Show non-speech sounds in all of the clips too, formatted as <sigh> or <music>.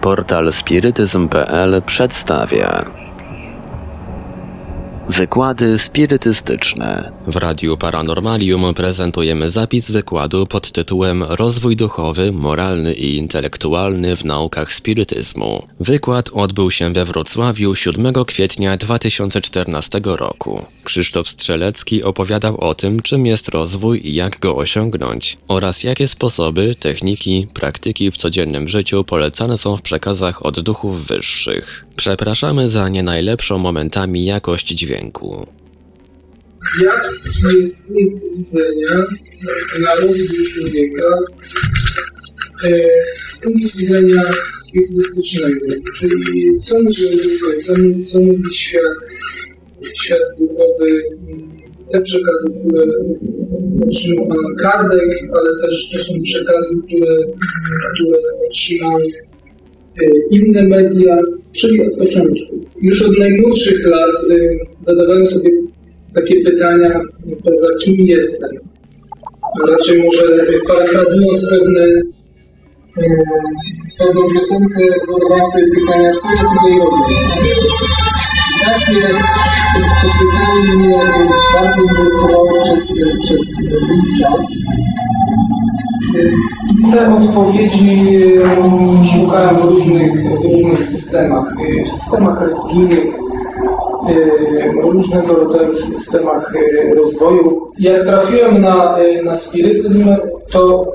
Portal spirytyzm.pl przedstawia Wykłady spirytystyczne. W Radiu Paranormalium prezentujemy zapis wykładu pod tytułem Rozwój duchowy, moralny i intelektualny w naukach spirytyzmu. Wykład odbył się we Wrocławiu 7 kwietnia 2014 roku. Krzysztof Strzelecki opowiadał o tym, czym jest rozwój i jak go osiągnąć, oraz jakie sposoby, techniki, praktyki w codziennym życiu polecane są w przekazach od duchów wyższych. Przepraszamy za nie najlepszą momentami jakość dźwięku. Jak jest punkt widzenia na rozwój człowieka e, z punktu widzenia spirytystycznego, czyli co mówi co, co mówi świat, świat duchowy, te przekazy, które otrzymał Pan Kardec, ale też to są przekazy, które, które otrzymały e, inne media, czyli od początku. Już od najmłodszych lat e, zadawałem sobie takie pytania, prawda, kim jestem? Raczej może parafrazując pewne pewną piosenkę, zadawałem sobie pytania, co ja tutaj robię? I takie to, to pytanie mnie bardzo nurtowało przez, przez długi czas. Te odpowiedzi szukałem w różnych, w różnych systemach, w systemach religijnych, różnego rodzaju systemach rozwoju. Jak trafiłem na, na spirytyzm, to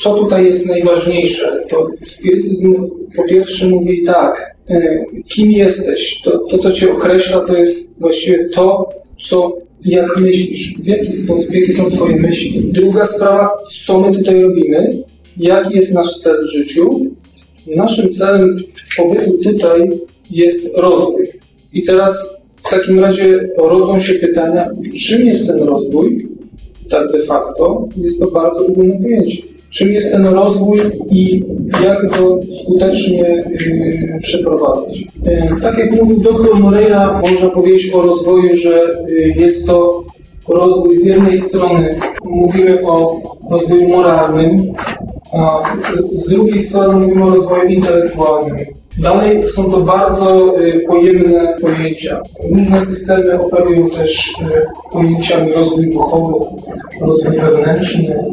co tutaj jest najważniejsze? To spirytyzm po pierwsze mówi tak, kim jesteś? To, to co cię określa, to jest właściwie to, co jak myślisz, w jaki sposób, jakie są Twoje myśli. Druga sprawa, co my tutaj robimy, jaki jest nasz cel w życiu. Naszym celem pobytu tutaj jest rozwój. I teraz w takim razie rodzą się pytania, czym jest ten rozwój? Tak de facto jest to bardzo ogólne pojęcie. Czym jest ten rozwój i jak go skutecznie yy, przeprowadzać? Yy, tak jak mówił dr Moreira, można powiedzieć o rozwoju, że yy, jest to rozwój z jednej strony mówimy o rozwoju moralnym, a z drugiej strony mówimy o rozwoju intelektualnym. Dalej są to bardzo y, pojemne pojęcia. Różne systemy operują też y, pojęciami rozwój duchowy, rozwój wewnętrzny.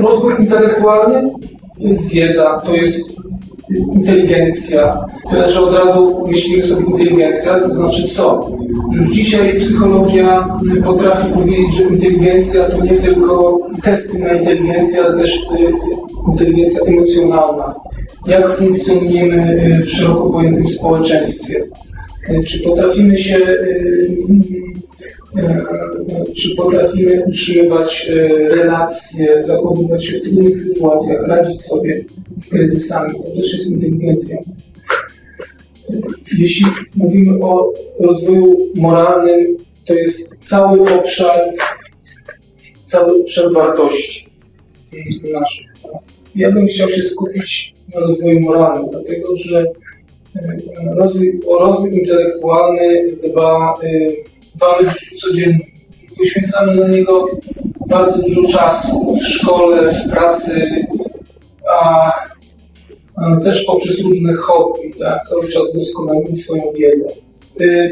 Rozwój intelektualny to jest wiedza, to jest inteligencja. Tyle, że od razu myślimy sobie inteligencja, to znaczy co? Już dzisiaj psychologia potrafi powiedzieć, że inteligencja to nie tylko testy na inteligencję, ale też y, inteligencja emocjonalna jak funkcjonujemy y, w szeroko pojętym społeczeństwie. Y, czy potrafimy się, y, czy potrafimy utrzymywać relacje, zachowywać się w trudnych sytuacjach, radzić sobie z kryzysami. To też jest inteligencja. Jeśli mówimy o rozwoju moralnym, to jest cały obszar, cały obszar wartości naszych. Ja bym chciał się skupić na rozwoju moralnym, dlatego że e, rozwój, o rozwój intelektualny dba, e, dbamy w życiu codziennym. Poświęcamy na niego bardzo dużo czasu w szkole, w pracy, a, też poprzez różne hobby, tak? cały czas doskonalimy swoją wiedzę. E,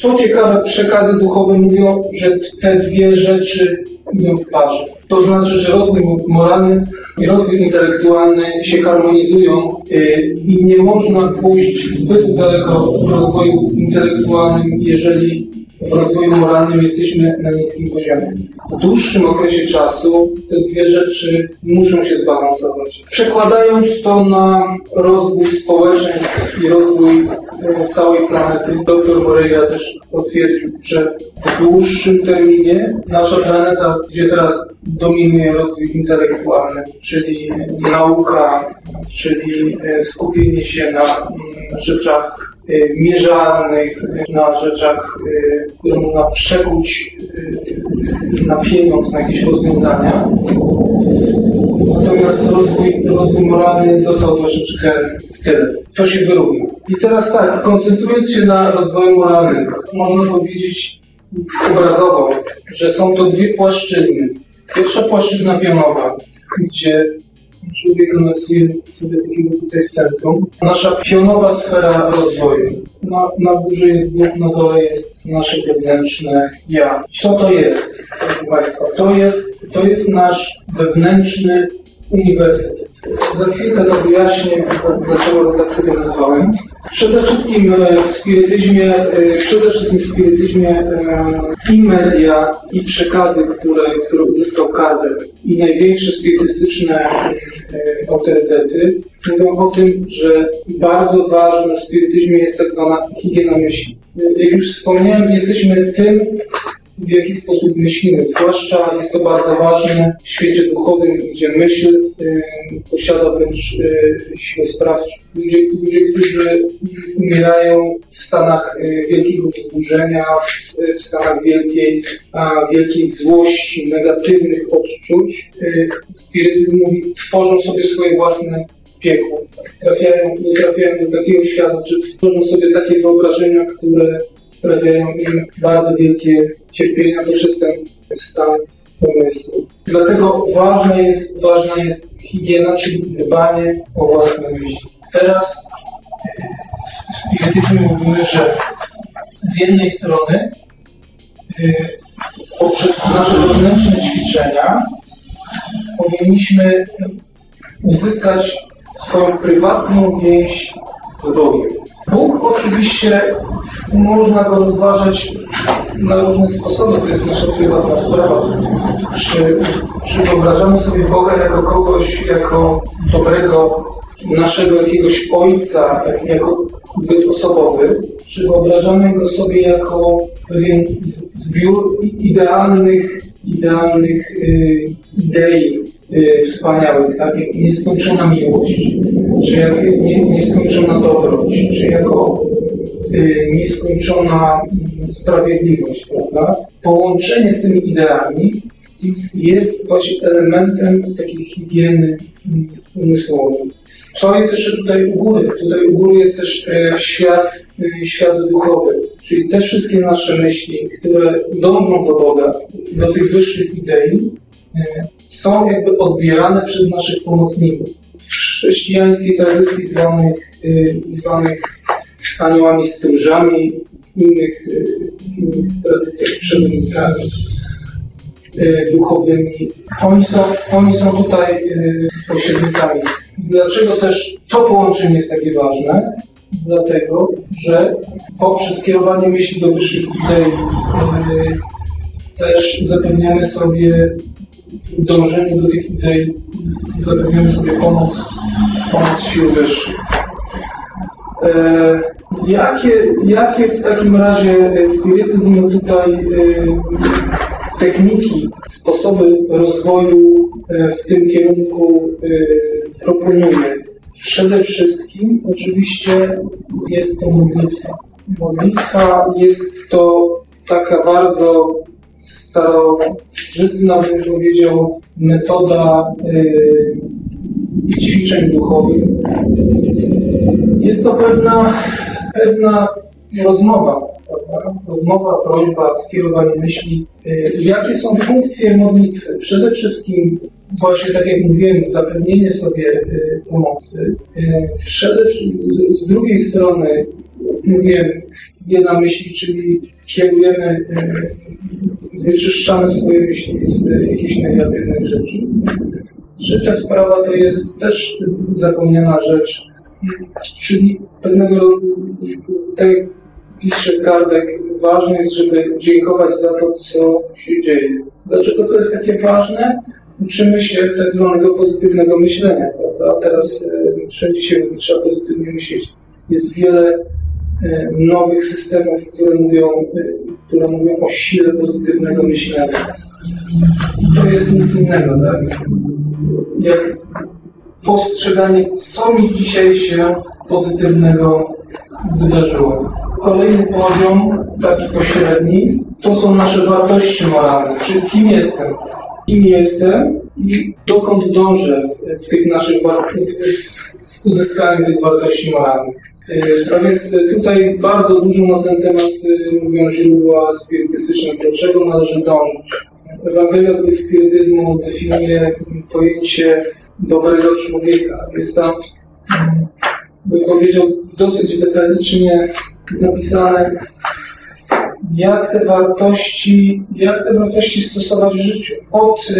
co ciekawe, przekazy duchowe mówią, że te dwie rzeczy idą w parze. To znaczy, że rozwój moralny i rozwój intelektualny się harmonizują y, i nie można pójść zbyt daleko w rozwoju intelektualnym, jeżeli w rozwoju moralnym jesteśmy na niskim poziomie. W dłuższym okresie czasu te dwie rzeczy muszą się zbalansować. Przekładając to na rozwój społeczeństw i rozwój e, całej planety, dr Moreira też potwierdził, że w dłuższym terminie nasza planeta, gdzie teraz dominuje rozwój intelektualny, czyli nauka, czyli e, skupienie się na mm, rzeczach mierzalnych, na rzeczach, y, które można przekuć y, na pieniądz, na jakieś rozwiązania. Natomiast rozwój, rozwój moralny został troszeczkę w tyle. To się wyrówna. I teraz tak, koncentrując się na rozwoju moralnym, można powiedzieć obrazowo, że są to dwie płaszczyzny. Pierwsza płaszczyzna pionowa, gdzie człowieka narysujemy sobie takiego tutaj w centrum. Nasza pionowa sfera rozwoju. Na, na górze jest Bóg, na dole jest nasze wewnętrzne ja. Co to jest, proszę Państwa? To jest, to jest nasz wewnętrzny uniwersytet. Za chwilkę to wyjaśnię, dlaczego tak sobie nazwałem. Przede wszystkim e, w spirytyzmie, e, przede wszystkim w spirytyzmie e, i media, i przekazy, które, które uzyskał Kardec, i największe spirytystyczne autorytety mówią o tym, że bardzo ważne w spirytyzmie jest tak zwana higiena myśli. Jak już wspomniałem, jesteśmy tym, w jaki sposób myślimy. Zwłaszcza jest to bardzo ważne w świecie duchowym, gdzie myśl y, posiada wręcz y, siłę sprawczą. Ludzie, ludzie, którzy umierają w stanach y, wielkiego wzburzenia, w, w stanach wielkiej, a, wielkiej złości, negatywnych odczuć, y, mówi, tworzą sobie swoje własne piekło. Trafiają, trafiają do takiego świata, że tworzą sobie takie wyobrażenia, które sprawiają im bardzo wielkie cierpienia poprzez ten stan umysłu. Dlatego ważna jest, ważna jest higiena, czyli dbanie o własne myśli. Teraz w spirytyzmie mówimy, że z jednej strony y, poprzez nasze wewnętrzne ćwiczenia powinniśmy uzyskać swoją prywatną więź z Bogiem. Bóg oczywiście można go rozważać na różne sposoby, to jest nasza prywatna sprawa. Czy, czy wyobrażamy sobie Boga jako kogoś, jako dobrego naszego jakiegoś ojca, jako byt osobowy, czy wyobrażamy go sobie jako pewien zbiór idealnych, idealnych y, idei, wspaniałych, tak? jak nieskończona miłość, czy jak nie, nieskończona dobroć, czy jako y, nieskończona sprawiedliwość, prawda? Połączenie z tymi ideami jest właśnie elementem takiej higieny umysłowej. Co jest jeszcze tutaj u góry? Tutaj u góry jest też e, świat, e, świat duchowy, czyli te wszystkie nasze myśli, które dążą do Boga, do tych wyższych idei, e, są jakby odbierane przez naszych pomocników. W chrześcijańskiej tradycji zwanych, zwanych aniołami stróżami, w innych, w innych tradycjach przewodnikami duchowymi. Oni są, oni są tutaj pośrednikami. Dlaczego też to połączenie jest takie ważne? Dlatego, że poprzez kierowanie myśli do wyższych idei też zapewniamy sobie dążeniu do tych idei, zapewniamy sobie pomoc, pomoc sił wyższych. E, jakie, jakie w takim razie spirytyzm tutaj e, techniki, sposoby rozwoju e, w tym kierunku proponuje? Przede wszystkim oczywiście jest to modlitwa. Modlitwa jest to taka bardzo starożytna, bym powiedział, metoda ćwiczeń duchowych. Jest to pewna, pewna rozmowa, prawda? rozmowa, prośba, skierowanie myśli. Y, jakie są funkcje modlitwy? Przede wszystkim właśnie tak jak mówiłem, zapewnienie sobie y, pomocy. Y, przede, z, z drugiej strony mówiłem, jedna myśli, czyli kierujemy, wyczyszczamy swoje myśli z jakichś negatywnych rzeczy. Trzecia sprawa to jest też zapomniana rzecz, czyli pewnego, tak jak pisze Kardek, ważne jest, żeby dziękować za to, co się dzieje. Dlaczego to jest takie ważne? Uczymy się tak zwanego pozytywnego myślenia, prawda? Teraz e, wszędzie się trzeba pozytywnie myśleć. Jest wiele nowych systemów, które mówią, e, które mówią o sile pozytywnego myślenia. To jest nic innego, tak? Jak postrzeganie, co mi dzisiaj się pozytywnego wydarzyło. Kolejny poziom, taki pośredni, to są nasze wartości moralne, czyli kim jestem. Kim jestem i dokąd dążę w tych naszych w uzyskaniu tych wartości moralnych. A więc tutaj bardzo dużo na ten temat y, mówią źródła spirytystyczne, do czego należy dążyć. Ewangelia spirytyzmu definiuje pojęcie dobrego człowieka. Jest tam, bym powiedział, dosyć detalicznie napisane, jak te wartości, jak te wartości stosować w życiu. Od,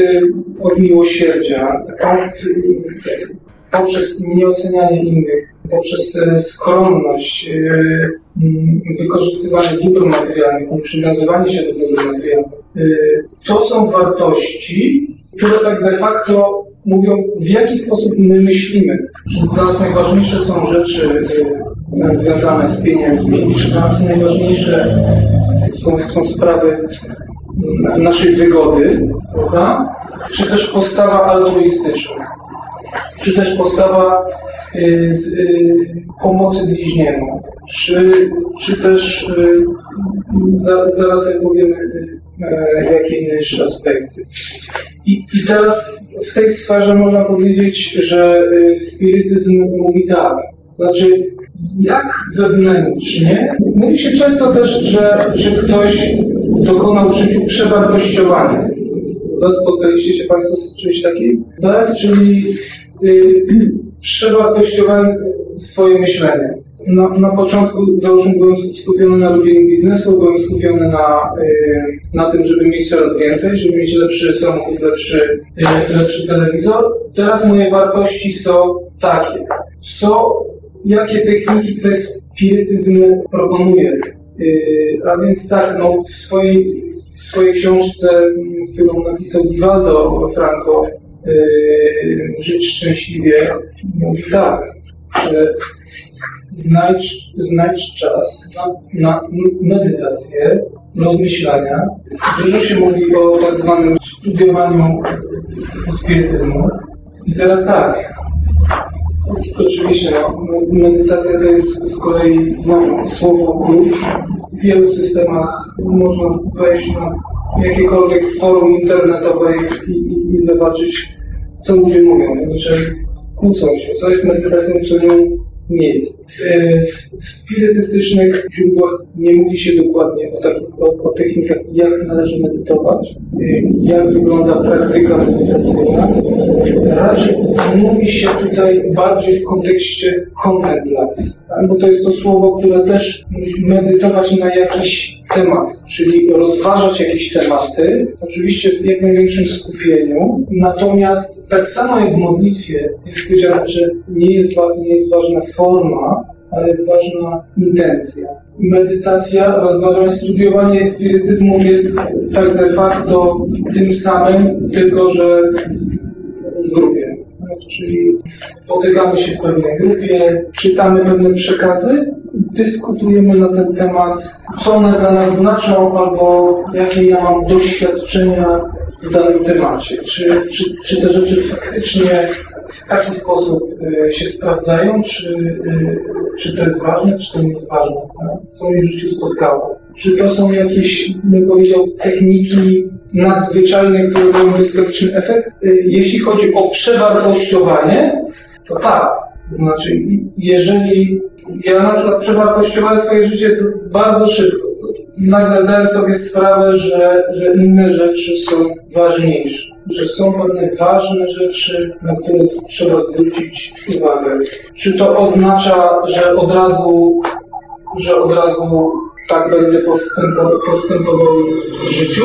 od miłosierdzia, od, poprzez nieocenianie innych, poprzez e, skromność, e, mm, wykorzystywanie dóbr materialnych, nieprzywiązywanie się do dóbr materialnych. E, to są wartości, które tak de facto mówią, w jaki sposób my myślimy. Czy dla nas najważniejsze są rzeczy związane z pieniędzmi, czy dla nas najważniejsze są, są sprawy naszej wygody, prawda? czy też postawa altruistyczna czy też postawa y, z, y, pomocy bliźniemu, czy, czy też y, za, zaraz powiemy, jakie inne jeszcze aspekty. I, I teraz w tej sferze można powiedzieć, że spirytyzm mówi tak, znaczy jak wewnętrznie, mówi się często też, że, że ktoś dokonał w życiu przewartościowania. Spotkaliście się Państwo z czymś takim? Tak? Czyli <clears throat> przewartościowałem swoje myślenie. Na, na początku załóżmy byłem skupiony na robieniu biznesu, byłem skupiony na, y, na tym, żeby mieć coraz więcej, żeby mieć lepszy samochód, lepszy, y, lepszy telewizor. Teraz moje wartości są takie. Co, jakie techniki ten spirytyzm proponuje? Y, a więc tak, no, w swojej, w swojej książce, którą napisał Divaldo Franco, yy, żyć szczęśliwie, mówi tak, że znajdź, znajdź czas na, na medytację, rozmyślania. Dużo się mówi o tak zwanym studiowaniu spirytyzmu. I teraz tak, Oczywiście, no, medytacja to jest z kolei znowu słowo klucz. W wielu systemach można wejść na jakiekolwiek forum internetowe i, i, i zobaczyć, co ludzie mówią. Znaczy, kłócą się, co jest medytacją, co nią nie jest. E, w, w spirytystycznych źródłach nie mówi się dokładnie o, takich, o, o technikach, jak należy medytować, e, jak wygląda praktyka medytacyjna. Raczej mówi się tutaj bardziej w kontekście kontemplacji, tak? bo to jest to słowo, które też medytować na jakiś temat, czyli rozważać jakieś tematy, oczywiście w jak największym skupieniu, natomiast tak samo jak w modlitwie, jak powiedziałem, że nie jest, nie jest ważna forma, ale jest ważna intencja. Medytacja, rozważanie, studiowanie spirytyzmu jest tak de facto tym samym, tylko że w grupie. Czyli spotykamy się w pewnej grupie, czytamy pewne przekazy, dyskutujemy na ten temat, co one dla nas znaczą, albo jakie ja mam doświadczenia w danym temacie. Czy, czy, czy te rzeczy faktycznie w taki sposób y, się sprawdzają, czy, y, czy to jest ważne, czy to nie jest ważne, tak? co mnie w życiu spotkało. Czy to są jakieś, bym powiedział, techniki nadzwyczajne, które dają błyskawiczny efekt? Y, jeśli chodzi o przewartościowanie, to tak. To znaczy, jeżeli ja na przykład przewartościowałem swoje życie bardzo szybko, nagle zdałem sobie sprawę, że, że inne rzeczy są ważniejsze, że są pewne ważne rzeczy, na które trzeba zwrócić uwagę. Czy to oznacza, że od razu, że od razu tak będę postępował, postępował w życiu?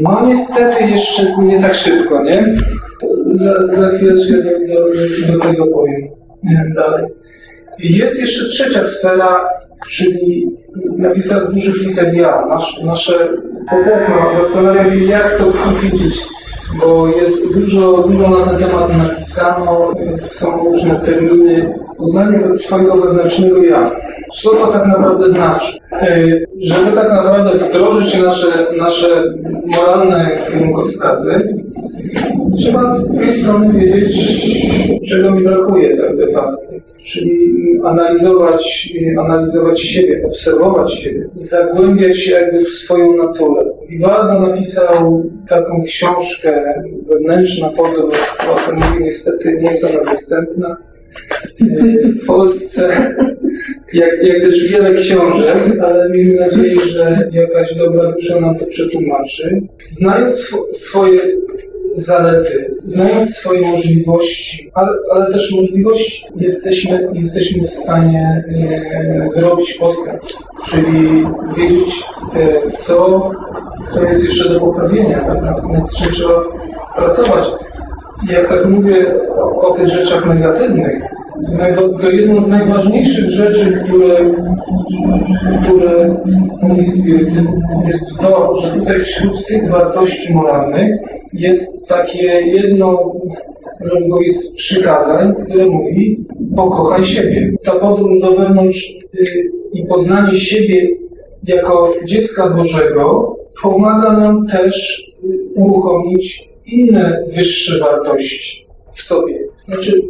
No niestety jeszcze nie tak szybko, nie? Za, za chwileczkę do, do, do tego powiem dalej. Jest jeszcze trzecia sfera, czyli napisane dużych liter ja. Nasz, nasze popołudnie zastanawiam się, jak to uchwycić, bo jest dużo, dużo na ten temat napisano, są różne terminy. Poznanie swojego wewnętrznego ja. Co to tak naprawdę znaczy? E, żeby tak naprawdę wdrożyć nasze, nasze moralne kierunkowskazy, trzeba z tej strony wiedzieć, czego mi brakuje tak de facto. Czyli analizować, analizować siebie, obserwować siebie, zagłębiać się jakby w swoją naturę. Iwaldo napisał taką książkę Wewnętrzna podróż, o tym niestety nie jest ona dostępna w Polsce, jak, jak też wiele książek, ale miejmy nadzieję, że jakaś dobra dusza nam to przetłumaczy. Znając sw swoje zalety, znając swoje możliwości, ale, ale też możliwości, jesteśmy, jesteśmy w stanie e, zrobić postęp, czyli wiedzieć, e, co, co jest jeszcze do poprawienia, tak, nad czym trzeba pracować. I jak tak mówię o, o tych rzeczach negatywnych, to, to jedną z najważniejszych rzeczy, które, które mówi spirytyzm, jest to, że tutaj wśród tych wartości moralnych jest takie jedno, z przykazań, które mówi pokochaj siebie. Ta podróż do wewnątrz y, i poznanie siebie jako dziecka Bożego pomaga nam też y, uruchomić inne wyższe wartości w sobie. Znaczy,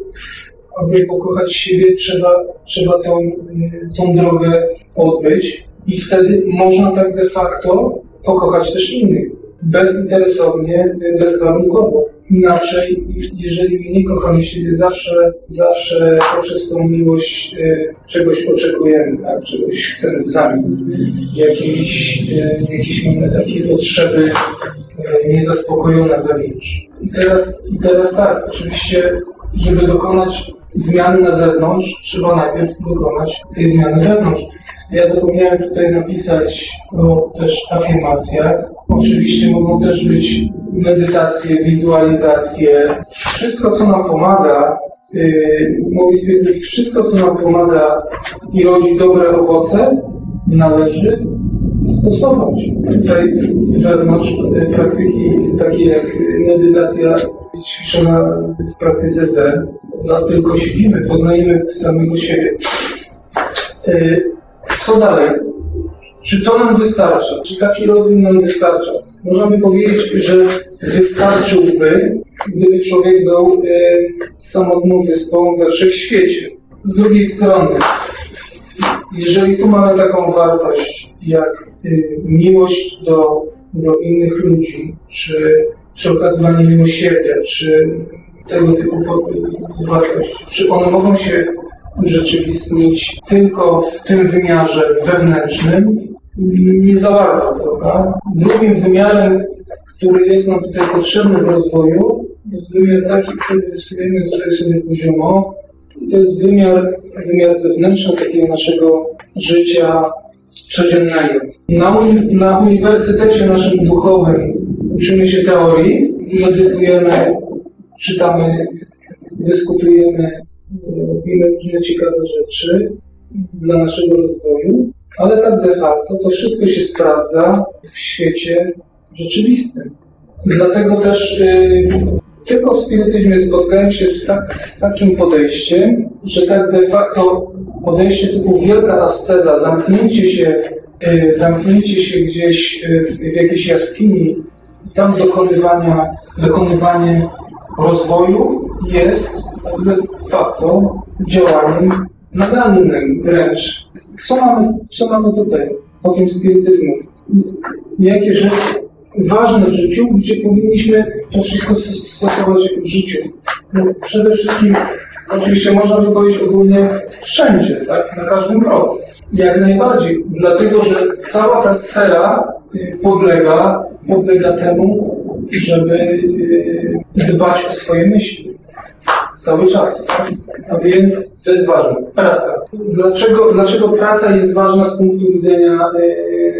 aby pokochać siebie, trzeba, trzeba tą, tą drogę odbyć i wtedy można tak de facto pokochać też innych. Bezinteresownie, bezwarunkowo. Inaczej, jeżeli my nie kochamy siebie, zawsze, zawsze poprzez tą miłość e, czegoś oczekujemy, tak? czegoś chcemy w zamian. Jakieś, e, mamy takie potrzeby e, niezaspokojone wewnątrz. I teraz, I teraz tak, oczywiście, żeby dokonać zmiany na zewnątrz, trzeba najpierw dokonać tej zmiany wewnątrz. Ja zapomniałem tutaj napisać o też afirmacjach. Oczywiście mogą też być medytacje, wizualizacje. Wszystko, co nam pomaga, yy, mówi sobie, wszystko, co nam pomaga i rodzi dobre owoce, należy stosować. Tutaj wewnątrz praktyki takie jak medytacja ćwiczona w praktyce Zen, no, tylko siedzimy, poznajemy samego siebie. Co dalej? Czy to nam wystarcza? Czy taki rozwój nam wystarcza? Można by powiedzieć, że wystarczyłby, gdyby człowiek był e, samotną wyspą we wszechświecie. Z drugiej strony, jeżeli tu mamy taką wartość jak e, miłość do, do innych ludzi, czy, czy okazywanie miłosierdzia, czy tego typu wartości, czy one mogą się urzeczywistnić tylko w tym wymiarze wewnętrznym? Nie za bardzo, prawda? Drugim wymiarem, który jest nam tutaj potrzebny w rozwoju, jest wymiar taki, który rysujemy tutaj sobie poziomo. To jest wymiar, wymiar zewnętrzny takiego naszego życia codziennego. Na, na uniwersytecie naszym duchowym uczymy się teorii, medytujemy czytamy, dyskutujemy, robimy różne ciekawe rzeczy dla naszego rozwoju, ale tak de facto to wszystko się sprawdza w świecie rzeczywistym. Dlatego też yy, tylko w spirytyzmie spotkałem się z, tak, z takim podejściem, że tak de facto podejście typu wielka asceza, zamknięcie się, yy, zamknięcie się gdzieś w, w jakiejś jaskini, tam dokonywania, dokonywanie rozwoju jest de facto działaniem nagannym wręcz. Co mamy, co mamy tutaj o tym spirytyzmu? Jakie rzeczy ważne w życiu, gdzie powinniśmy to wszystko stosować w życiu? No, przede wszystkim, oczywiście można by powiedzieć ogólnie wszędzie, tak? na każdym kroku. Jak najbardziej, dlatego że cała ta sfera y, podlega, podlega temu, żeby y, dbać o swoje myśli. Cały czas. Tak? A więc to jest ważne. Praca. Dlaczego, dlaczego praca jest ważna z punktu widzenia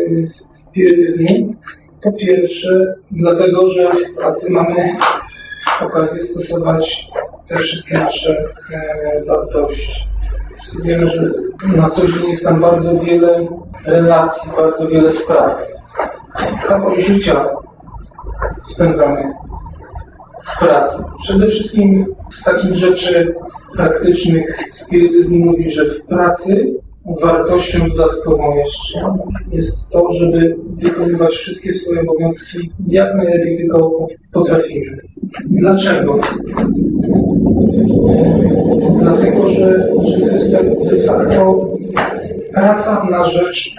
yy, spirytyzmu? Po pierwsze, dlatego, że w pracy mamy okazję stosować te wszystkie nasze e, wartości. Wiemy, że na co dzień jest tam bardzo wiele relacji, bardzo wiele spraw. Kawał życia spędzamy w pracy. Przede wszystkim z takich rzeczy praktycznych spirytyzm mówi, że w pracy wartością dodatkową jeszcze jest to, żeby wykonywać wszystkie swoje obowiązki jak najlepiej tylko potrafimy. Dlaczego? Dlatego, że, że to jest de facto praca na rzecz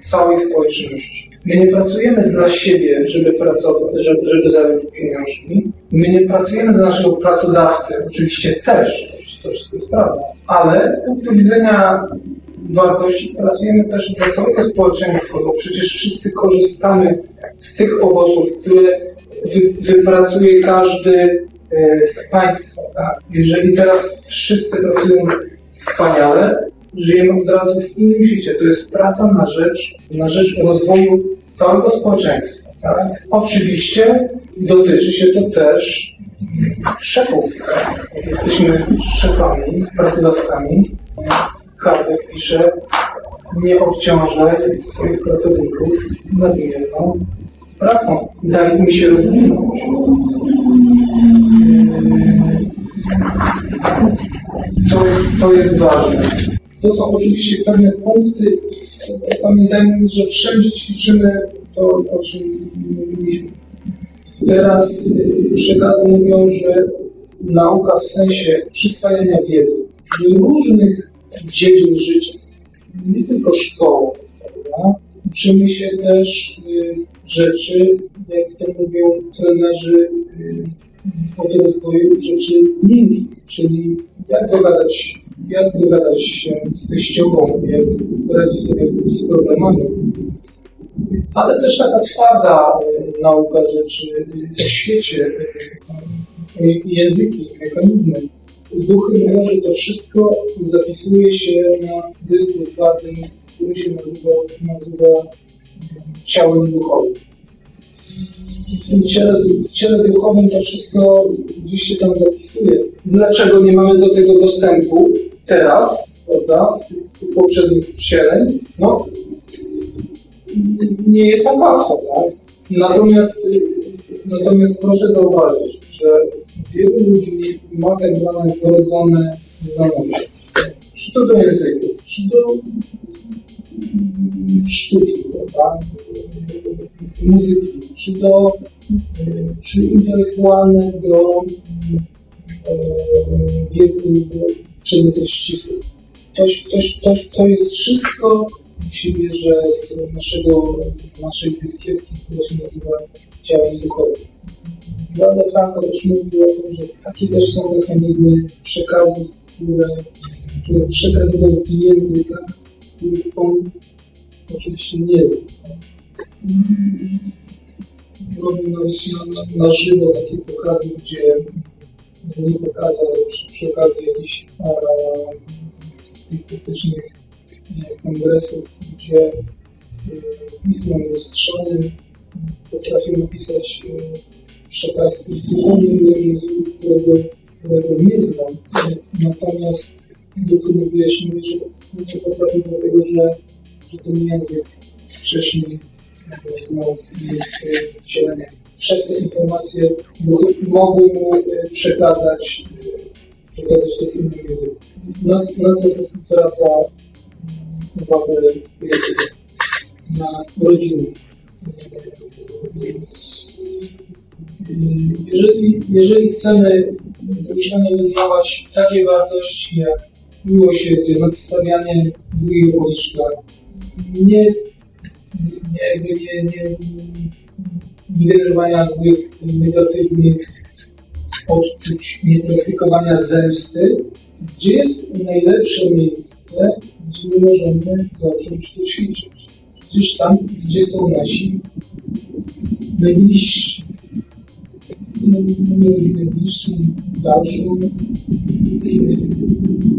całej społeczności. My nie pracujemy dla siebie, żeby pracować, żeby, żeby zarobić pieniążki. My nie pracujemy dla naszego pracodawcy, oczywiście też, to wszystko jest prawda, ale z punktu widzenia wartości pracujemy też dla całego społeczeństwa, bo przecież wszyscy korzystamy z tych owoców, które wy, wypracuje każdy e, z Państwa. Tak? Jeżeli teraz wszyscy pracują wspaniale, żyjemy od razu w innym świecie. To jest praca na rzecz, na rzecz rozwoju całego społeczeństwa. Tak? Oczywiście dotyczy się to też szefów. Jesteśmy szefami, pracodawcami. Kardek pisze, nie obciążaj swoich pracowników nadmierną pracą. Daj mi się rozwinąć. To jest, to jest ważne. To są oczywiście pewne punkty. Pamiętajmy, że wszędzie ćwiczymy to, o czym mówiliśmy. Teraz przekazy mówią, że nauka w sensie przyswajania wiedzy w różnych dziedzin życia, nie tylko szkoły, prawda? uczymy się też y, rzeczy, jak to mówią trenerzy y, od rozwoju rzeczy miękkich, czyli jak dogadać, jak dogadać się z teściową, jak radzić sobie z problemami. Ale też taka twarda y, nauka rzeczy o świecie, języki, mechanizmy. Duchy mówią, że to wszystko zapisuje się na dysku twardym, który się nazywa, nazywa ciałem duchowym. W ciele, w ciele duchowym to wszystko gdzieś się tam zapisuje. Dlaczego nie mamy do tego dostępu teraz, prawda, z z tych poprzednich wcieleń? No, nie jest tam łatwo, tak? Natomiast, natomiast proszę zauważyć, że wielu ludzi ma tak zwane wrodzone zdolności. Czy to do języków, czy do sztuki, prawda? muzyki, czy do czy intelektualne do e, wieku przedmiotów ścisłych. To, to, to, to jest wszystko się bierze z naszego, naszej dyskietki, która się nazywa ciałem duchowym. Wanda Franco też mówi o tym, że takie też są mechanizmy przekazów, które, które przekazywał w językach, których on oczywiście nie zna. Robił na, na, na żywo takie pokazy, gdzie może nie pokazy, ale przy, przy okazji jakichś spirytystycznych kongresów, gdzie pismem lustrzanym potrafił napisać przekaz w zupełnie innym języku, którego, którego nie znam. Natomiast duchy mi wyjaśniły, że nie potrafił dlatego, że, że ten język wcześniej znał wcielenie. Przez te informacje duchy mogły mu przekazać, przekazać to w innym języku. Na, na co zwraca uwagę na rodziny. Jeżeli, jeżeli chcemy, chcemy wyznawać takie wartości jak miłosierdzie, nadstawianie drugiego policzka, nie, nie, nie, nie, nie generowania złych, negatywnych odczuć, nie praktykowania zemsty, gdzie jest najlepsze miejsce, gdzie my możemy zacząć to ćwiczyć. Przecież tam, gdzie są nasi najbliżsi, najbliższy, dalszy,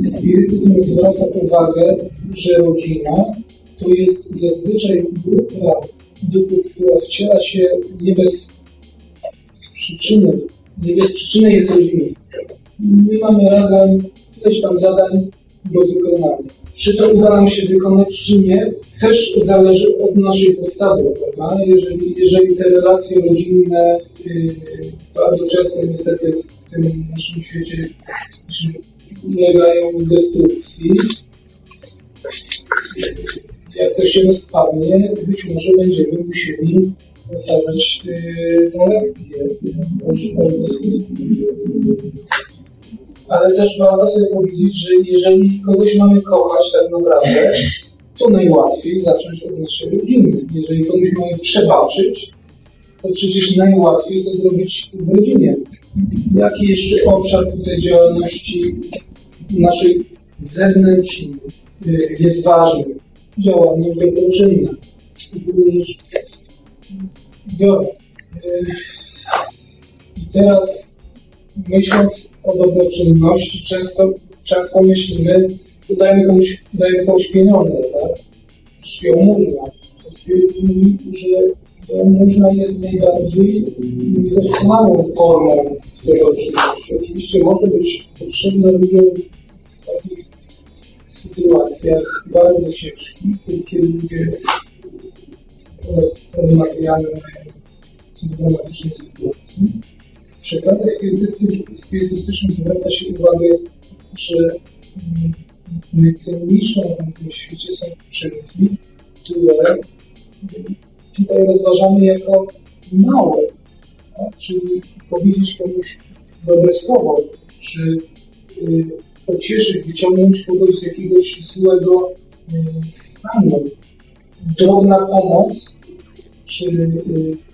spirytyzm zwraca uwagę, że rodzina to jest zazwyczaj grupa duchów, która wciela się nie bez przyczyny. Nie bez przyczyny jest rodzina. My mamy razem ileś tam zadań do wykonania. Czy to uda nam się wykonać, czy nie, też zależy od naszej postawy, prawda? Jeżeli, jeżeli te relacje rodzinne yy, bardzo często niestety w tym naszym świecie ulegają destrukcji, jak to się rozpadnie, być może będziemy musieli powtarzać yy, tę lekcję ale też warto sobie powiedzieć, że jeżeli kogoś mamy kochać tak naprawdę, to najłatwiej zacząć od naszej rodziny. Jeżeli komuś mamy przebaczyć, to przecież najłatwiej to zrobić w rodzinie. Jaki jeszcze obszar tutaj działalności naszej zewnętrznej y, jest ważny? Działalność dobroczynna. Dobra. I teraz myśląc o dobroczynności, często, często myślimy, dajmy komuś, dajmy komuś pieniądze, tak? Jałmużna. Spiryt mówi, że jałmużna jest najbardziej niedoskonałą formą dobroczynności. Oczywiście może być potrzebna ludziom w takich sytuacjach bardzo ciężkich, kiedy ludzie oraz materialne są w dramatycznej sytuacji. W przekazach spirytystycznych zwraca się uwagę, że najcenniejszą na tym świecie są uczynki, które tutaj rozważamy jako małe, tak? czyli powiedzieć komuś dobre słowo, czy y, pocieszyć, wyciągnąć kogoś z jakiegoś złego y, stanu. Drobna pomoc, czy y,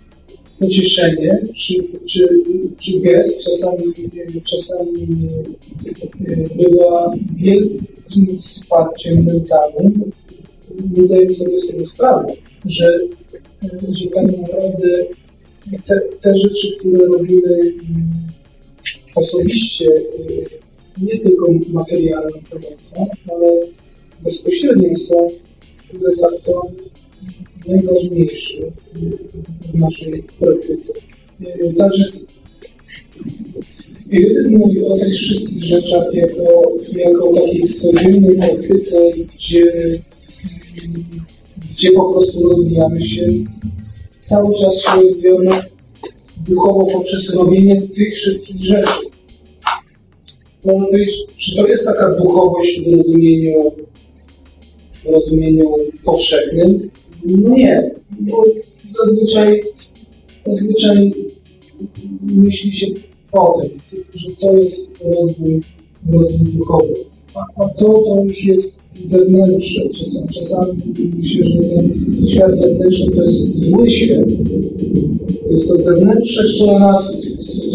pocieszenie, czy, czy, czy gest czasami, czasami y, bywa wielkim wsparciem mentalnym. Nie zdajemy sobie z tego sprawy, że, że tak naprawdę te, te rzeczy, które robimy mm, osobiście, nie tylko materialną pomocą, ale bezpośrednio są de facto najważniejsze w naszej praktyce. Także spirytyzm mówi o tych wszystkich rzeczach jako, jako takiej codziennej praktyce, gdzie, gdzie po prostu rozwijamy się. Cały czas się rozwijamy duchowo poprzez robienie tych wszystkich rzeczy można powiedzieć, czy to jest taka duchowość w rozumieniu, w rozumieniu powszechnym? No nie, bo zazwyczaj, zazwyczaj myśli się o tym, że to jest rozwój, rozwój duchowy. A, a to, to już jest zewnętrzne. Czasami, czasami myślę, że ten świat zewnętrzny to jest zły świat. Jest to zewnętrzne, które nas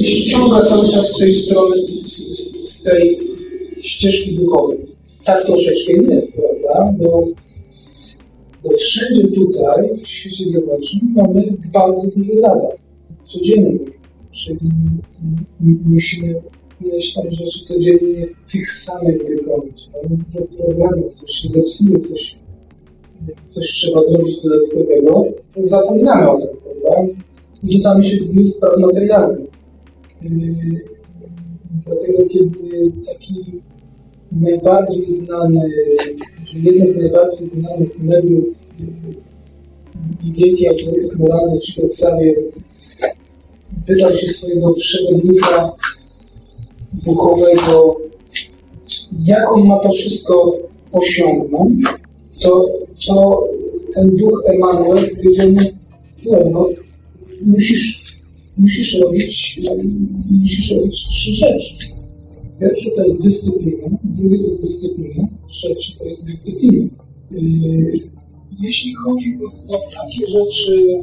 ściąga cały czas z tej strony, z, z tej ścieżki duchowej. Tak troszeczkę jest, prawda? Bo, bo wszędzie tutaj, w świecie zewnętrznym, mamy bardzo dużo zadań. Codziennie. Czyli musimy ileś tam rzeczy codziennie tych samych wykonać. Mamy dużo problemów, coś się zepsuje, coś, coś trzeba zrobić dodatkowego. Zapominamy o tym, prawda? Rzucamy się w spraw materialnych. Yy, dlatego, kiedy taki najbardziej znany, jeden z najbardziej znanych mediów i wielki autorytet moralny, czyli Xavier, pytał się swojego przewodnika duchowego, jak on ma to wszystko osiągnąć, to, to ten duch Emanuel powiedział mu, no, musisz musisz robić, musisz robić trzy rzeczy. Pierwsze to jest dyscyplina, drugie to jest dyscyplina, trzecie to jest dyscyplina. Jeśli chodzi o, takie rzeczy,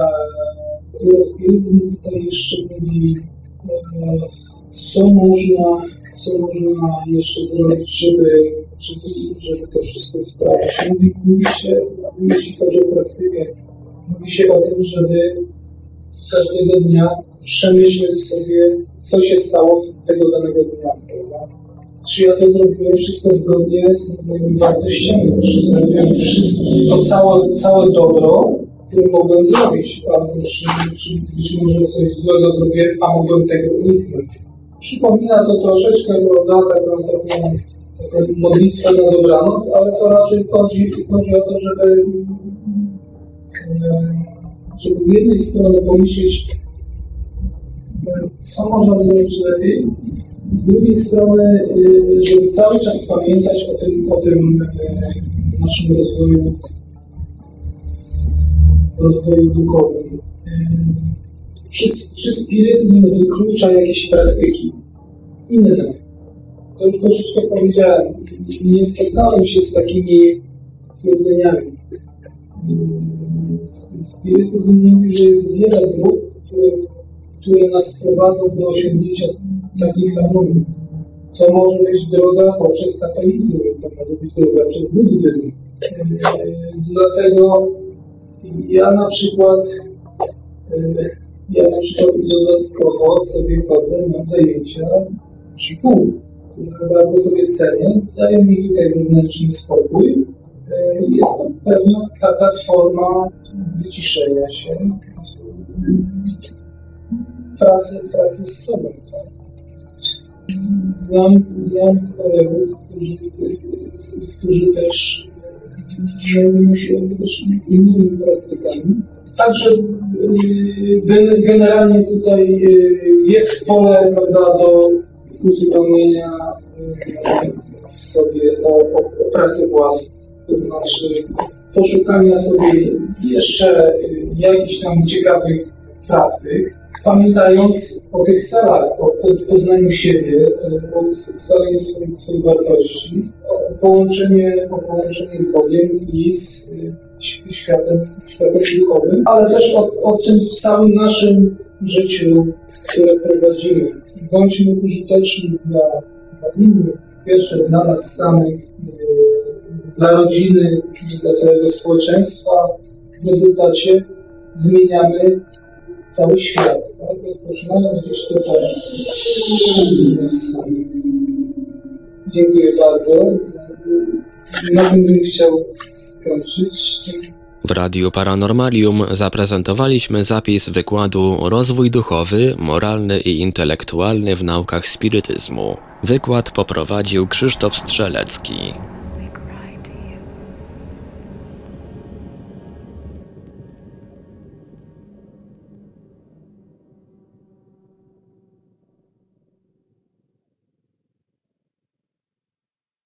e, które spirytyzm tutaj jeszcze mówi, e, co można, co można jeszcze zrobić, żeby, żeby, żeby to wszystko sprawić. Mówi, mówi się, jeśli chodzi o praktykę, mówi się o tym, żeby każdego dnia przemyśleć sobie, co się stało tego danego dnia. Czy ja to zrobiłem wszystko zgodnie z moimi wartościami? Czy zrobiłem wszystko, to całe, całe dobro, które mogłem zrobić? Albo czy, czy być może coś złego zrobiłem, a mogłem tego uniknąć? Przypomina to troszeczkę, prawda, taką, taką, taką modlitwę na dobranoc, ale to raczej chodzi, chodzi o to, żeby e, żeby z jednej strony pomyśleć, co można zrobić lepiej, z drugiej strony, y, żeby cały czas pamiętać o tym, o tym y, naszym rozwoju, rozwoju duchowym. Y, czy, czy spirytyzm wyklucza jakieś praktyki inne? To już troszeczkę powiedziałem. Nie spotkałem się z takimi twierdzeniami spirytyzm mówi, że jest wiele dróg, które, które nas prowadzą do osiągnięcia takiej harmonii. To może być droga poprzez katolicyzm, to może być droga przez buddyzm. Dlatego ja na przykład Y, Ja na przykład dodatkowo sobie chodzę na zajęcia Qigong, które bardzo sobie cenię. Daje mi tutaj wewnętrzny spokój. Y, Jest to pewna taka forma wyciszenia się, pracy, pracy z sobą. Znam, znam kolegów, którzy, którzy też zajmują się też innymi praktykami. Także y, gen- generalnie tutaj y, jest pole prawda, do uzupełnienia y, sobie o, o, o pracę własną, to znaczy poszukania sobie jeszcze jakichś tam ciekawych praktyk, pamiętając o tych celach, o po- poznaniu siebie, y, o ustaleniu swoich, swoich wartości, o połączenie, o połączenie z Bogiem i z ś- światem, światem duchowym, ale też o, o tym całym naszym życiu, które prowadzimy. Bądźmy użyteczni dla, dla innych, pierwsze dla nas samych, y, dla rodziny, dla całego społeczeństwa. W rezultacie zmieniamy cały świat. Tutaj. Dziękuję bardzo. Na tym bym chciał skończyć. W Radiu Paranormalium zaprezentowaliśmy zapis wykładu Rozwój duchowy, moralny i intelektualny w naukach spirytyzmu. Wykład poprowadził Krzysztof Strzelecki.